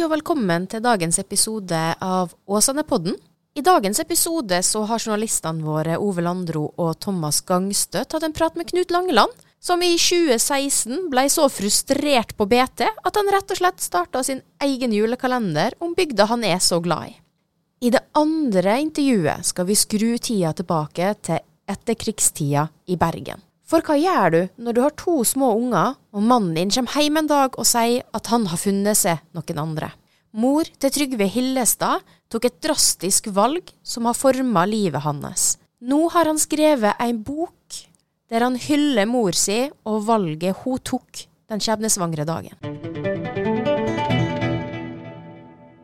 og velkommen til dagens episode av Åsane-podden. I dagens episode så har journalistene våre Ove Landro og Thomas Gangstø tatt en prat med Knut Langeland, som i 2016 ble så frustrert på BT at han rett og slett starta sin egen julekalender om bygda han er så glad i. I det andre intervjuet skal vi skru tida tilbake til etterkrigstida i Bergen. For hva gjør du når du har to små unger, og mannen din kommer hjem en dag og sier at han har funnet seg noen andre? Mor til Trygve Hillestad tok et drastisk valg som har forma livet hans. Nå har han skrevet en bok der han hyller mor si og valget hun tok den skjebnesvangre dagen.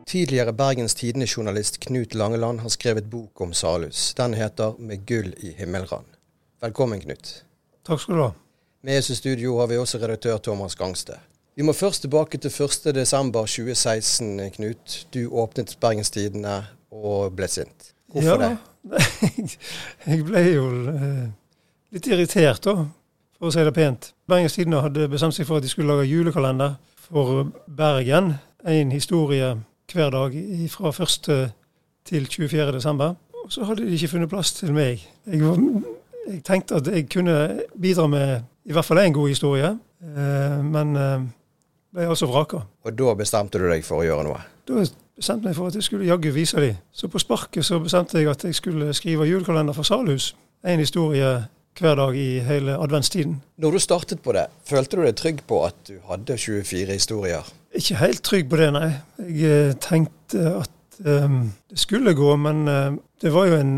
Tidligere Bergens Tidende-journalist Knut Langeland har skrevet bok om Salhus. Den heter 'Med gull i himmelrand'. Velkommen, Knut. Takk skal du ha. Med oss i studio har vi også redaktør Thomas Gangstad. Vi må først tilbake til 1.12.2016, Knut. Du åpnet Bergenstidene og ble sint. Hvorfor ja, det? jeg ble jo eh, litt irritert, da, for å si det pent. Bergenstidene hadde bestemt seg for at de skulle lage julekalender for Bergen. En historie hver dag fra 1. til 24. desember. Og så hadde de ikke funnet plass til meg. Jeg, var, jeg tenkte at jeg kunne bidra med i hvert fall én god historie, eh, men eh, ble altså vraka. Og da bestemte du deg for å gjøre noe? Da bestemte jeg meg for at jeg skulle jaggu vise dem. Så på sparket så bestemte jeg at jeg skulle skrive julekalender for Salhus. En historie hver dag i hele adventstiden. Når du startet på det, følte du deg trygg på at du hadde 24 historier? Ikke helt trygg på det, nei. Jeg eh, tenkte at um, det skulle gå, men uh, det var jo en,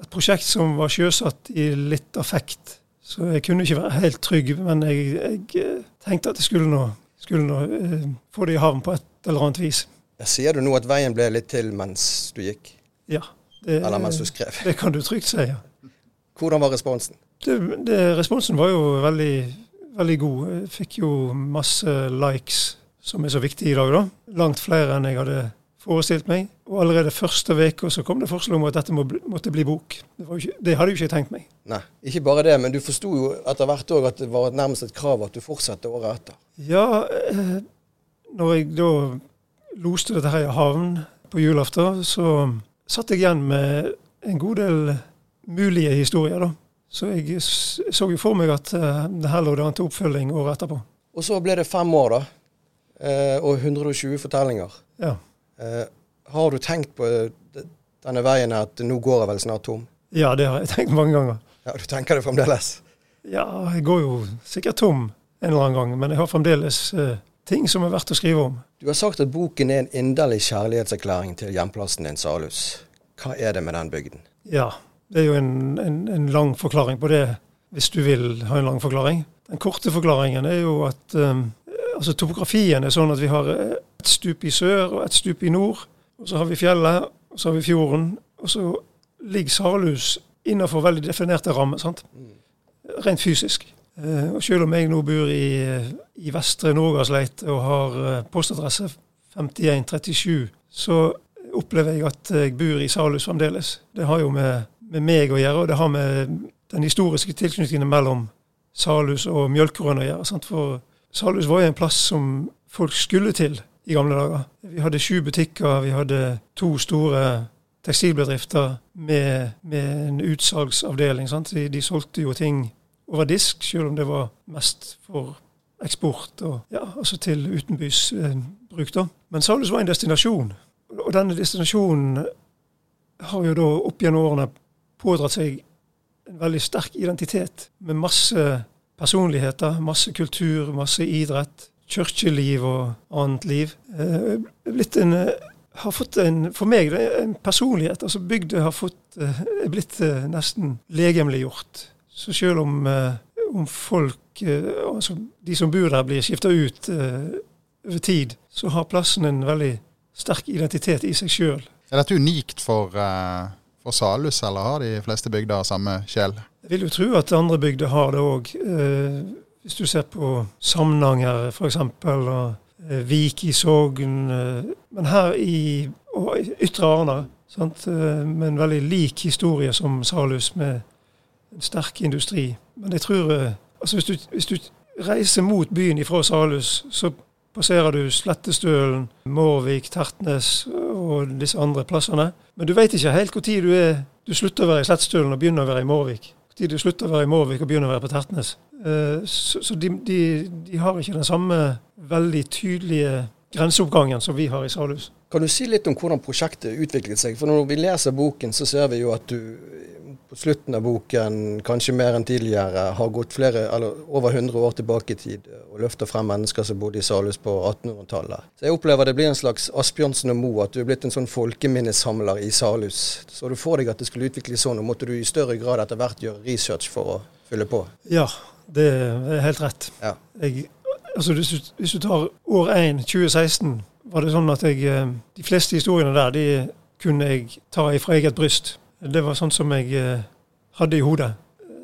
et prosjekt som var sjøsatt i litt affekt. Så jeg kunne ikke være helt trygg, men jeg, jeg tenkte at jeg skulle nå, skulle nå eh, få det i havn på et eller annet vis. Jeg sier du nå at veien ble litt til mens du gikk? Ja. Det, eller mens du skrev? Det kan du trygt si, ja. Hvordan var responsen? Det, det, responsen var jo veldig, veldig god. Jeg fikk jo masse likes, som er så viktig i dag. da. Langt flere enn jeg hadde forestilt meg. Og allerede første uka så kom det forslag om at dette må, måtte bli bok. Det, ikke, det, hadde jo ikke tenkt meg. Nei, ikke bare det, men du forsto jo etter hvert òg at det var nærmest et krav at du fortsatte året etter. Ja, eh, når jeg da loste dette her i havn på julaften, så satt jeg igjen med en god del mulige historier. da. Så jeg så jo for meg at uh, det her lå det an til oppfølging året etterpå. Og så ble det fem år, da. Uh, og 120 fortellinger. Ja. Uh, har du tenkt på denne veien at nå går jeg vel snart tom? Ja, det har jeg tenkt mange ganger. Ja, Du tenker det fremdeles? Ja, jeg går jo sikkert tom en eller annen gang, men jeg har fremdeles ting som er verdt å skrive om. Du har sagt at boken er en inderlig kjærlighetserklæring til hjemplassen din, Salhus. Hva er det med den bygden? Ja, det er jo en, en, en, lang forklaring på det, hvis du vil ha en lang forklaring. Den korte forklaringen er jo at um, altså topografien er sånn at vi har et stup i sør og et stup i nord. Og så har vi fjellet, og så har vi fjorden. Og så ligger Sarlus innenfor veldig definerte rammer. sant? Rent fysisk. Uh, og selv om jeg nå bor i, i Vestre Norgasleit og har uh, postadresse 5137, så opplever jeg at jeg bor i Salhus fremdeles. Det har jo med med meg å gjøre, og det har med den historiske tilknytningen mellom Salhus og Mjølkerøen å gjøre. Sant? For Salhus var jo en plass som folk skulle til i gamle dager. Vi hadde sju butikker, vi hadde to store tekstilbedrifter med, med en utsalgsavdeling. De, de, solgte jo ting over disk, selv om det var mest for eksport og ja, altså til utenbys eh. Men Salhus var en destinasjon, og denne destinasjonen har jo da opp gjennom årene pådratt seg en veldig sterk identitet med masse personligheter, masse kultur, masse idrett, kirkeliv og annet liv. Eh, blitt en, eh, har fått en, for meg en personlighet. altså Bygda har fått, eh, er blitt nesten legemliggjort. Så selv om, om folk, altså de som bor der, blir skifta ut over tid, så har plassen en veldig sterk identitet i seg sjøl. Er dette unikt for for Salhus, eller har de fleste bygder samme sjel? Jeg vil jo tro at andre bygder har det òg. Hvis du ser på Samnanger f.eks., og eh, Vik i Sogn. Eh, men her i Ytre Arna? Eh, med en veldig lik historie som Salhus, med en sterk industri. Men jeg tror altså hvis du, hvis du reiser mot byen ifra Salhus, så passerer du Slettestølen, Mårvik, Tertnes og disse andre plassene. Men du vet ikke helt når du, er, du slutter å være i Slettestølen og begynner å være i Mårvik. Når det slutter å være i Mårvik og begynner å være på Tertnes. Eh, så, så de, de, de, har ikke den samme veldig tydelige grenseoppgangen som vi har i Salhus. Kan du si litt om hvordan prosjektet utviklet seg? For når vi leser boken, så ser vi jo at du på slutten av boken, kanskje mer enn tidligere, har gått flere, eller over 100 år tilbake i tid og løfter frem mennesker som bodde i Salhus på 1800-tallet. Så jeg opplever det blir en slags Asbjørnsen og Moe, at du er blitt en sånn folkeminnesamler i Salhus. Så du får deg at det skulle utvikles sånn, og måtte du i større grad etter hvert gjøre research for å fylle på? Ja, det er helt rett. Ja. Jeg, altså, hvis, du, hvis du tar år 1, 2016, var det sånn at jeg eh, De fleste historiene der, de kunne jeg ta fra eget bryst. Det var sånn som jeg eh, hadde i hodet.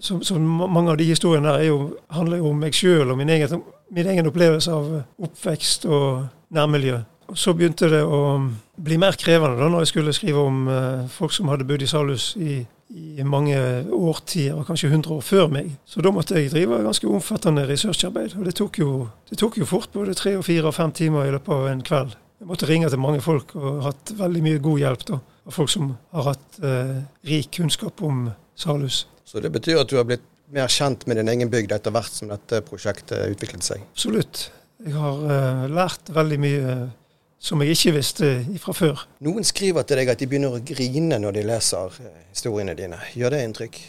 Så, så, mange av de historiene der jo, handler jo om meg sjøl og min egen, min egen, opplevelse av oppvekst og nærmiljø. Og Så begynte det å bli mer krevende da når jeg skulle skrive om eh, folk som hadde bodd i Salhus i, i, mange årtier, kanskje 100 år før meg. Så da måtte jeg drive ganske omfattende researcharbeid. Og det tok jo, det tok jo fort både tre og fire og fem timer i løpet av en kveld. Jeg måtte ringe til mange folk og hatt veldig mye god hjelp da av folk som har hatt eh, rik kunnskap om Salhus. Så det betyr at du har blitt mer kjent med din egen bygd etter hvert som dette prosjektet utviklet seg? Absolutt. Jeg har eh, lært veldig mye som jeg ikke visste fra før. Noen skriver til deg at de begynner å grine når de leser eh, historiene dine. Gjør det inntrykk?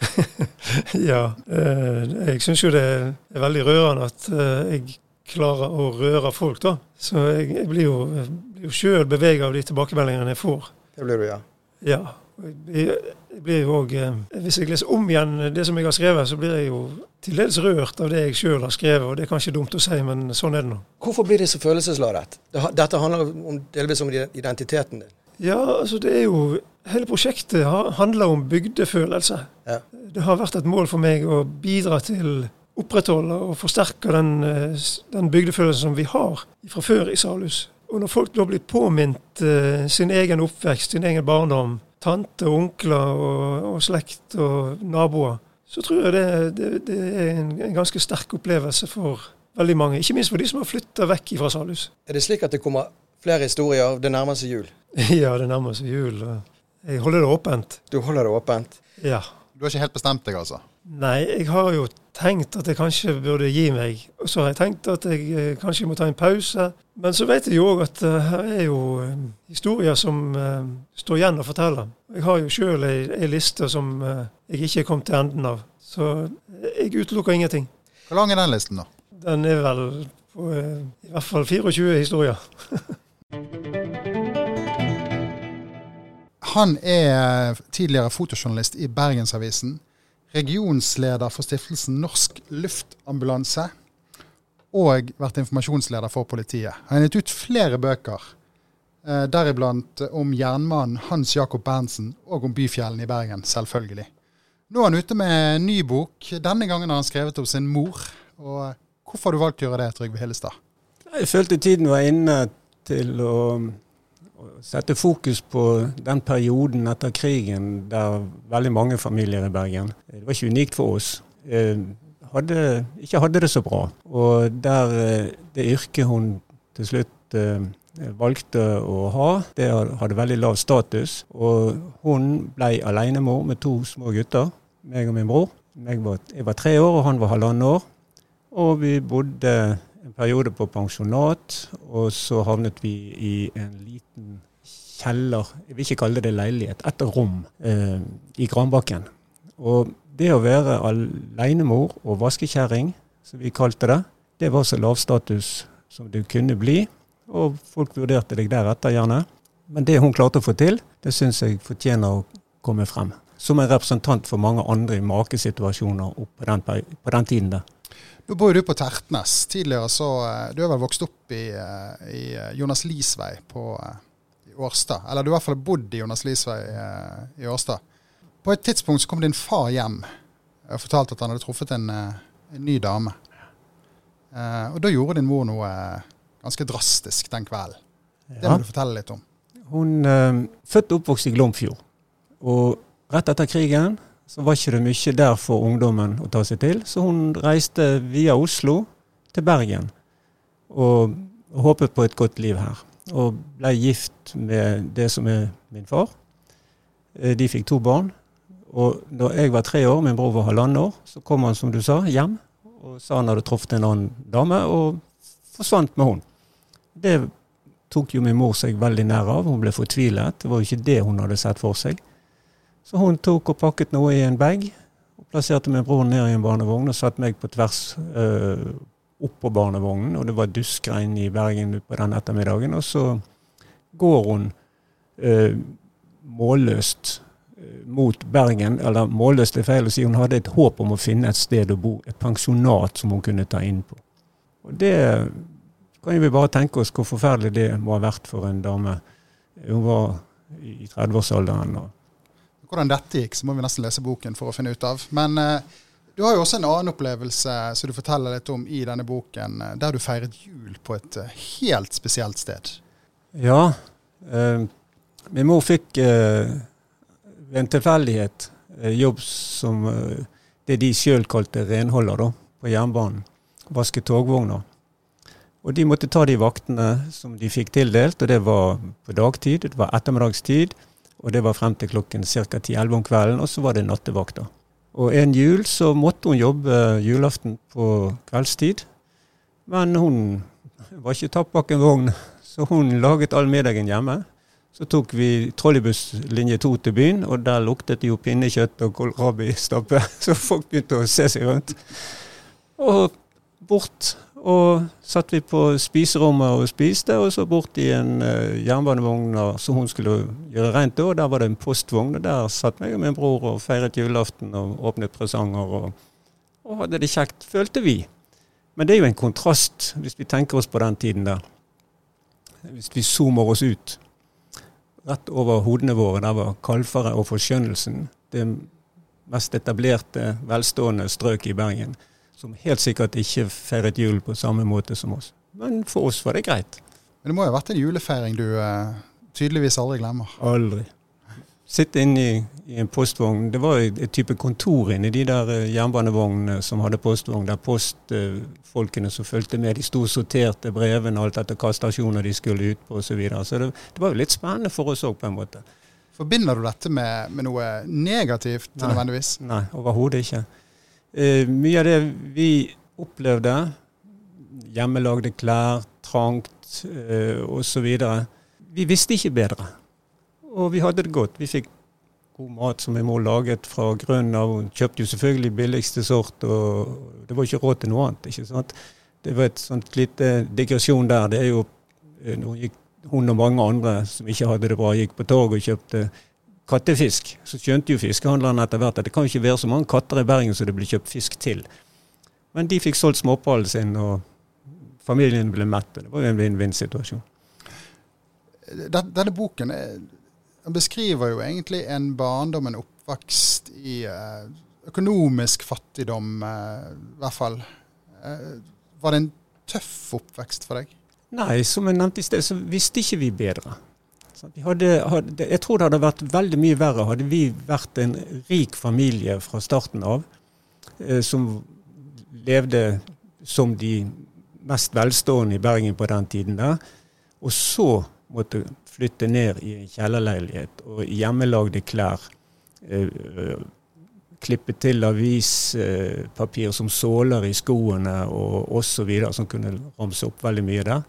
ja, eh, jeg syns jo det er veldig rørende at eh, jeg klarer å røre folk, da. Så jeg, jeg blir jo, jo sjøl bevega av de tilbakemeldingene jeg får. Det blir du, ja. Ja. Jeg, jeg blir jo òg eh, Hvis jeg leser om igjen det som jeg har skrevet, så blir jeg jo til dels rørt av det jeg sjøl har skrevet. og Det er kanskje dumt å si, men sånn er det nå. Hvorfor blir det så følelsesladet? Dette handler om, delvis om identiteten din? Ja, altså det er jo Hele prosjektet handler om bygdefølelse. Ja. Det har vært et mål for meg å bidra til opprettholde og forsterke den, eh, den bygdefølelsen som vi har fra før i Salhus. Og når folk da blir påminnet uh, sin egen oppvekst, sin egen barndom, tante og onkler og, og slekt og naboer, så tror jeg det, det, det er en, en, ganske sterk opplevelse for veldig mange. Ikke minst for de som har flytta vekk fra Salhus. Er det slik at det kommer flere historier? Det nærmer seg jul? ja, det nærmer seg jul. Jeg holder det åpent. Du holder det åpent? Ja. Du har ikke helt bestemt deg, altså? Nei, jeg har jo tenkt at jeg kanskje burde gi meg. Og så har jeg tenkt at jeg eh, kanskje må ta en pause. Men så vet jeg jo òg at uh, her er jo uh, historier som står igjen å fortelle. Jeg har jo sjøl ei, ei, liste som jeg ikke er kommet til enden av. Så jeg utelukker ingenting. Hvor lang er den listen, da? Den er vel på i hvert fall 24 historier. Han er tidligere fotojournalist i Bergensavisen regionsleder for stiftelsen Norsk Luftambulanse og vært informasjonsleder for politiet. Han har gitt ut flere bøker, eh, deriblant om jernmannen Hans Jacob Berntsen og om byfjellene i Bergen, selvfølgelig. Nå er han ute med en ny bok. Denne gangen har han skrevet om sin mor. Og hvorfor har du valgt å gjøre det, Trygve Hillestad? Jeg følte tiden var inne til å sette fokus på den perioden etter krigen der veldig mange familier i Bergen Det var ikke unikt for oss. Eh, hadde, ikke hadde det så bra. Og der eh, det yrket hun til slutt eh, valgte å ha, det hadde veldig lav status. Og hun ble alenemor med to små gutter, meg og min bror. Jeg var, jeg var tre år, og han var halvannet år. Og vi bodde en periode på pensjonat, og så havnet vi i en liten kjeller, jeg vil ikke kalle det leilighet, et rom eh, i Granbakken. Og det å være alenemor og vaskekjerring, som vi kalte det, det var så lavstatus som du kunne bli. Og folk vurderte deg deretter, gjerne. Men det hun klarte å få til, det syns jeg fortjener å komme frem. Som en representant for mange andre i makesituasjoner på den, på den tiden der. Nå bor du på Tertnes. Tidligere så eh, Du har vel vokst opp i, eh, i eh, Jonas Lies vei på i Årstad. Eller du har i hvert fall bodd i Jonas Lies vei i Årstad. På et tidspunkt så kom din far hjem og fortalte at han hadde truffet en, en ny dame. Og da gjorde din mor noe ganske drastisk den kvelden. Det må du fortelle litt om. Hun er født og oppvokst i Glomfjord. Og rett etter krigen så var ikke det mye der for ungdommen å ta seg til. Så hun reiste via Oslo til Bergen. og håpet på et godt liv her. Og ble gift med det som er min far. Eh, de fikk to barn. Og da jeg var tre år, min bror var halvannet år, så kom han, som du sa, hjem og sa han hadde truffet en annen dame, og forsvant med henne. Det tok jo min mor seg veldig nær av. Hun ble fortvilet. Det var jo ikke det hun hadde sett for seg. Så hun tok og pakket noe i en bag og plasserte min bror ned i en barnevogn og satte meg på tvers øh, opp på barnevognen. Og det var duskregn i Bergen på den ettermiddagen. Og så går hun øh, målløst øh, mot Bergen. Eller målløst er feil å si. Hun hadde et håp om å finne et sted å bo. Et pensjonat som hun kunne ta inn på. Og det kan vi bare tenke oss hvor forferdelig det må ha vært for en dame. Hun var i 30-årsalderen. og hvordan dette gikk, så må vi nesten lese boken for å finne ut av. Men eh, du har jo også en annen opplevelse som du forteller litt om i denne boken, eh, der du feiret jul på et eh, helt spesielt sted. Ja. Eh, min mor fikk eh, ved en tilfeldighet eh, jobb som det de sjøl kalte renholder da, på jernbanen. Vaske togvogner. Og de måtte ta de vaktene som de fikk tildelt, og det var på dagtid, det var ettermiddagstid. Og det var frem til klokken ca. 10-11 om kvelden, og så var det nattevakter. Og en jul så måtte hun jobbe julaften på kveldstid. Men hun var ikke tatt bak en vogn, så hun laget all middagen hjemme. Så tok vi trolleybuss linje to til byen, og der luktet det jo pinnekjøtt og kålrabistappe. Så folk begynte å se seg rundt. Og bort og satt vi på spiserommet og spiste, og så bort i en uh, jernbanevogn som hun skulle gjøre rent. Og der var det en postvogn, og der satt meg og min bror og feiret julaften og åpnet presanger og, og hadde det kjekt, følte vi. Men det er jo en kontrast, hvis vi tenker oss på den tiden der. Hvis vi zoomer oss ut. Rett over hodene våre, der var Kalfaret og Forskjønnelsen det mest etablerte, velstående strøket i Bergen som helt sikkert ikke feiret jul på samme måte som oss. Men for oss var det greit. Men det må jo ha vært en julefeiring du eh, tydeligvis aldri glemmer? Aldri. Sitte inne i, i, en postvogn. Det var et, type kontor inni de der uh, jernbanevognene som hadde postvogn, der postfolkene uh, som fulgte med, de sto og sorterte brevene alt etter hva stasjoner de skulle ut på osv. Så, videre. så det, det, var jo litt spennende for oss òg, på en måte. Forbinder du dette med, med noe negativt Nei. nødvendigvis? Nei, overhodet ikke. Eh, mye av det vi opplevde, hjemmelagde klær, trangt eh, osv. Vi visste ikke bedre. Og vi hadde det godt. Vi fikk god mat som min mor laget fra grunnen av. Hun kjøpte jo selvfølgelig billigste sort, og det var ikke råd til noe annet. ikke sant? Det var et sånt lite digresjon der. Det er jo eh, gikk hun og mange andre som ikke hadde det bra, gikk på torget og kjøpte kattefisk, så skjønte jo fiskehandlerne etter hvert at det kan ikke være så mange katter i Bergen som det blir kjøpt fisk til. Men de fikk solgt småpallen sin, og familien ble mett. Det var jo en vinn-vinn-situasjon. Denne boken beskriver jo egentlig en barndom, en oppvekst i eh, økonomisk fattigdom, eh, i hvert fall. Eh, var det en tøff oppvekst for deg? Nei, som jeg nevnte i sted, så visste ikke vi bedre. Hadde, hadde, jeg tror det hadde vært veldig mye verre hadde vi vært en rik familie fra starten av, eh, som levde som de mest velstående i Bergen på den tiden der, og så måtte flytte ned i en kjellerleilighet og hjemmelagde klær. Eh, klippe til avispapir som såler i skoene og osv., som kunne ramse opp veldig mye der.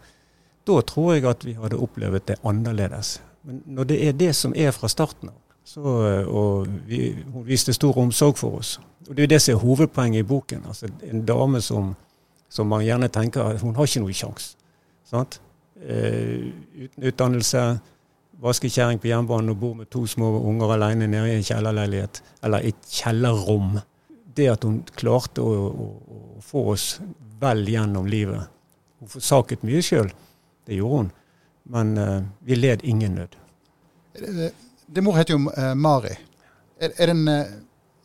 Da tror jeg at vi hadde opplevd det annerledes. Men når det er det som er fra starten av, og vi, hun viste stor omsorg for oss og Det er det som er hovedpoenget i boken. altså En dame som, som man gjerne tenker at hun har ikke noen sjanse. Eh, uten utdannelse, vaskekjerring på jernbanen og bor med to små unger alene nede i en kjellerleilighet, eller et kjellerrom. Det at hun klarte å, å, å få oss vel gjennom livet. Hun forsaket mye sjøl. Det gjorde hun. Men uh, vi led ingen nød. Din mor heter jo uh, Mari. Er, er, den, uh,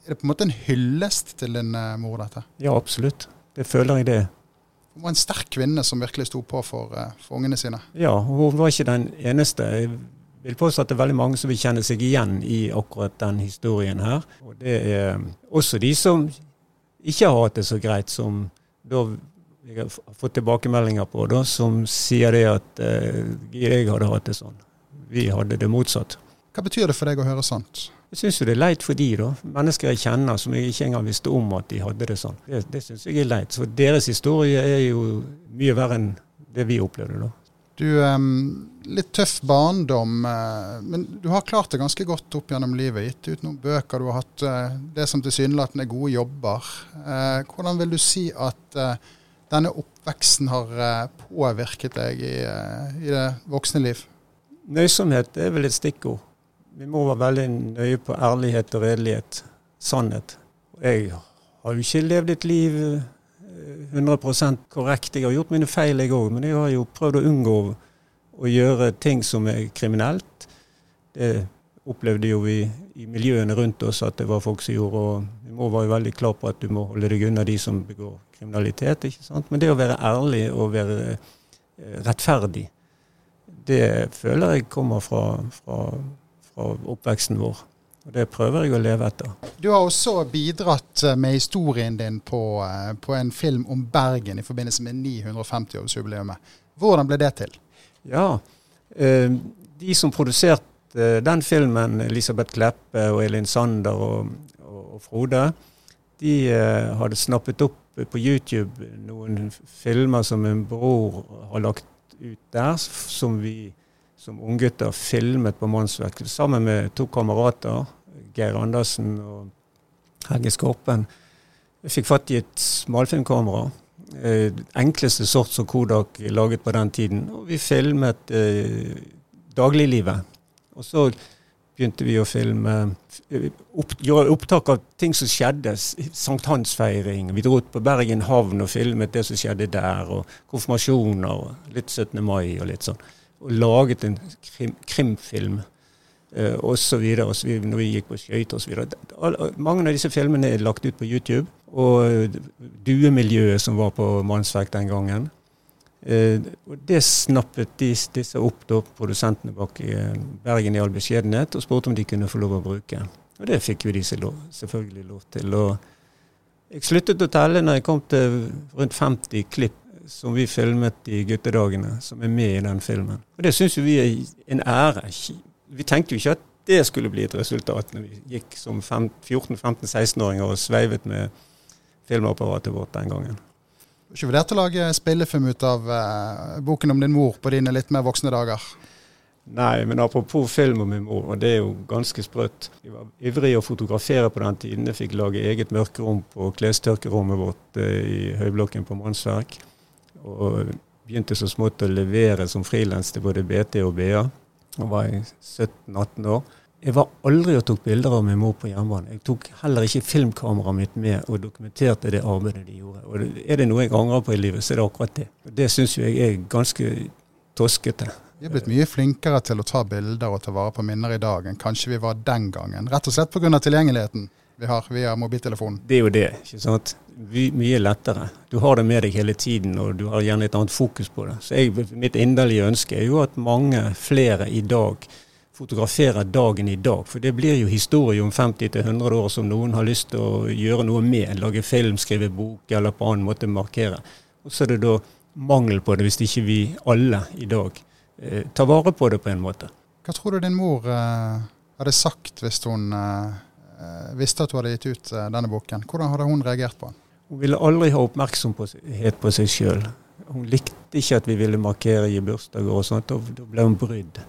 er, det på en måte en hyllest til din mor, dette? Ja, absolutt. Det føler jeg det. Hun var en sterk kvinne som virkelig sto på for, for ungene sine. Ja, hun var ikke den eneste. Jeg vil påstå at det er veldig mange som vil kjenne seg igjen i akkurat den historien her. Og det er også de som ikke har hatt det så greit, som da jeg har fått tilbakemeldinger på, da, som sier det at eh, jeg hadde hatt det sånn. Vi hadde det motsatt. Hva betyr det for deg å høre sånt? Jeg syns det er leit for de da. Mennesker jeg kjenner som jeg ikke engang visste om at de hadde det sånn. Det, det syns jeg er leit. Så deres historie er jo mye verre enn det vi opplevde da. Du, um, litt tøff barndom, uh, men du har klart det ganske godt opp gjennom livet. Gitt ut noen bøker, du har hatt uh, det som tilsynelatende er gode jobber. Uh, hvordan vil du si at denne oppveksten har påvirket deg i, i det voksne liv? Nøysomhet er vel et stikkord. Vi må være veldig nøye på ærlighet og redelighet. Sannhet. Jeg har jo ikke levd et liv 100 eh, korrekt. Jeg har gjort mine feil, jeg òg. Men jeg har jo prøvd å unngå å gjøre ting som er kriminelt. Det opplevde jo vi i miljøene rundt oss at det var folk som gjorde. og Vi må være veldig klar på at du må holde deg unna de som begår kriminalitet. ikke sant? Men det å være ærlig og være eh, rettferdig, det føler jeg kommer fra, fra fra oppveksten vår. Og Det prøver jeg å leve etter. Du har også bidratt eh, med historien din på, eh, på en film om Bergen i forbindelse med 950-årsjubileet. Hvordan ble det til? Ja, De som produserte den filmen, Elisabeth Kleppe og Elin Sander og, og Frode, de hadde snappet opp på YouTube noen filmer som en bror har lagt ut der, som vi som unggutter filmet på mannsverket sammen med to kamerater, Geir Andersen og Helge Skorpen. Jeg fikk fatt i et smalfilmkamera. Eh, enkleste sort som Kodak laget på den tiden. Og vi filmet eh, dagliglivet. Og så begynte vi å filme eh, opp, opptak av ting som skjedde. Sankthansfeiring. Vi dro ut på Bergen havn og filmet det som skjedde der. Og konfirmasjoner. og Litt 17. mai og litt sånn og laget en krim, krimfilm så videre, når vi gikk på skøyter osv. Mange av disse filmene er lagt ut på YouTube. Og eh, duemiljøet som var på Mannsverk den gangen. Eh, Det snappet de, disse opp, da, produsentene bak i eh, Bergen i all beskjedenhet, og spurte om de kunne få lov å bruke. Og det fikk jo de selvfølgelig lov til. Og jeg sluttet å telle når jeg kom til rundt 50 klipp som vi filmet i guttedagene, som er med i den filmen. Og Det syns vi er en ære. Vi tenkte jo ikke at det skulle bli et resultat når vi gikk som 14-15-16-åringer og sveivet med filmapparatet vårt den gangen. Har ikke vurdert å lage spillefilm ut av eh, boken om din mor på dine litt mer voksne dager? Nei, men apropos film om min mor, og det er jo ganske sprøtt. Jeg var ivrig å fotografere på den tiden. Jeg fikk lage eget mørkerom på klestørkerommet vårt uh, i høyblokken på Mannsverk. Og begynte så smått å levere som frilans til både BT og BA. Da var jeg 17-18 år. Jeg var aldri og tok bilder av min mor på jernbanen. Jeg tok heller ikke filmkameraet mitt med og dokumenterte det arbeidet de gjorde. Og er det noe jeg angrer på i livet, så er det akkurat det. Det syns jeg er ganske toskete. Vi er blitt mye flinkere til å ta bilder og ta vare på minner i dag enn kanskje vi var den gangen. Rett og slett pga. tilgjengeligheten vi har via mobiltelefonen. Det er jo det. ikke sant? mye lettere. Du har det med deg hele tiden, og du har gjerne et annet fokus på det. Så jeg, Mitt inderlige ønske er jo at mange flere i dag fotograferer dagen i dag. For det blir jo historie om 50-100 år som noen har lyst til å gjøre noe med. Lage film, skrive bok eller på annen måte markere. Og så er det da mangel på det hvis ikke vi alle i dag eh, tar vare på det på en måte. Hva tror du din mor eh, hadde sagt hvis hun eh, visste at du hadde gitt ut eh, denne boken? Hvordan hadde hun reagert på den? Hun ville aldri ha oppmerksomhet på seg sjøl. Hun likte ikke at vi ville markere i bursdager og sånt. Da ble hun brydd.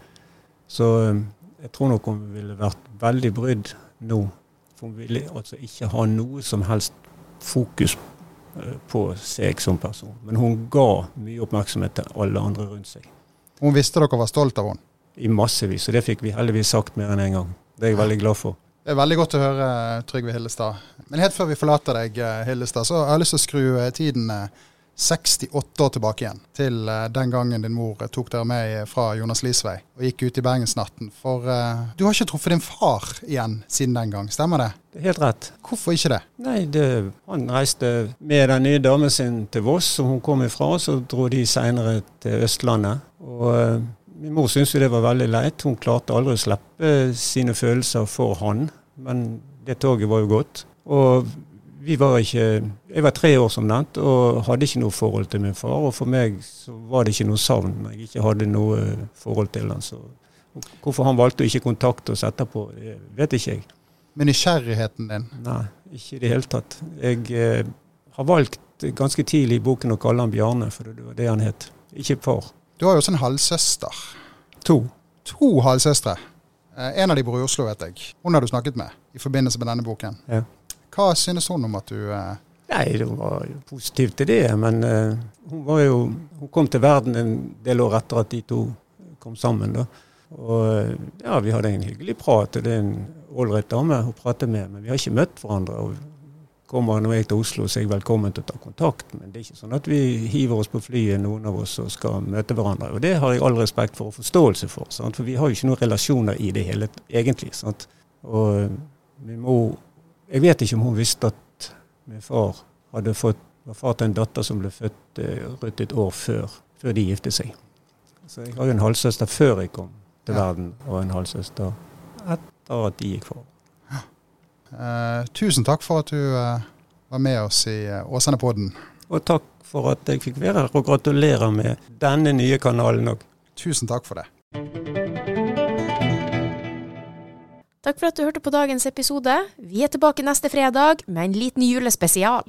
Så eh, jeg tror nok hun ville vært veldig brydd nå. For hun ville altså ikke ha noe som helst fokus eh, på seg som person. Men hun ga mye oppmerksomhet til alle andre rundt seg. Hun visste dere var stolt av henne? I massevis, og det fikk vi heldigvis sagt mer enn én en gang. Det er jeg veldig glad for. Det er veldig godt å høre, Trygve Hillestad. Men helt før vi forlater deg, eh, Hillestad, så har jeg lyst til å skru eh, tiden 68 eh, år tilbake igjen. Til den gangen din mor tok dere med fra Jonas Lisvei og gikk ut i Bergensnatten. For uh, du har ikke truffet din far igjen siden den gang, stemmer det? Det er helt rett. Hvorfor ikke det? Nei, det, Han reiste med den nye damen sin til Voss, som hun kom ifra. og Så dro de seinere til Østlandet. Og uh, Min mor syntes jo det var veldig leit. Hun klarte aldri å slippe sine følelser for han men det toget var jo gått. Og vi var ikke Jeg var tre år, som nevnt, og hadde ikke noe forhold til min far. Og for meg så var det ikke noe savn når jeg ikke hadde noe forhold til han. Så hvorfor han valgte å ikke kontakte oss etterpå, det vet ikke jeg. Men nysgjerrigheten din? Nei, ikke i det hele tatt. Jeg eh, har valgt ganske tidlig i boken å kalle han Bjarne, for det var det han het. Ikke far. Du har jo også en halvsøster. To. To halvsøstre. Eh, en av de bor i Oslo, vet jeg. Hun har du snakket med i forbindelse med denne boken. Ja. Hva synes hun om at du eh... Nei, hun var jo positiv til det. Men eh, hun jo Hun kom til verden en del år etter at de to kom sammen. da. Og ja, vi hadde en hyggelig prat. og Det er en ålreit dame å prate med, men vi har ikke møtt hverandre. og Kommer når jeg til Oslo, så er jeg velkommen til å ta kontakt. Men det er ikke sånn at vi hiver oss på flyet, noen av oss, og skal møte hverandre. Og det har jeg all respekt for og forståelse for. Sant? For vi har jo ikke noen relasjoner i det hele egentlig. Sant? Og vi må Jeg vet ikke om hun visste at min far hadde fått var far til en datter som ble født eh, rundt et år før, før de giftet seg. Så jeg har jo en halvsøster før jeg kom til ja. verden, og en halvsøster etter at de gikk for. Eh, tusen takk for at du eh, var med oss i eh, Åsane-podden. Og takk for at jeg fikk være her, og gratulerer med denne nye kanalen òg. Tusen takk for det. Takk for at du hørte på dagens episode. Vi er tilbake neste fredag med en liten julespesial.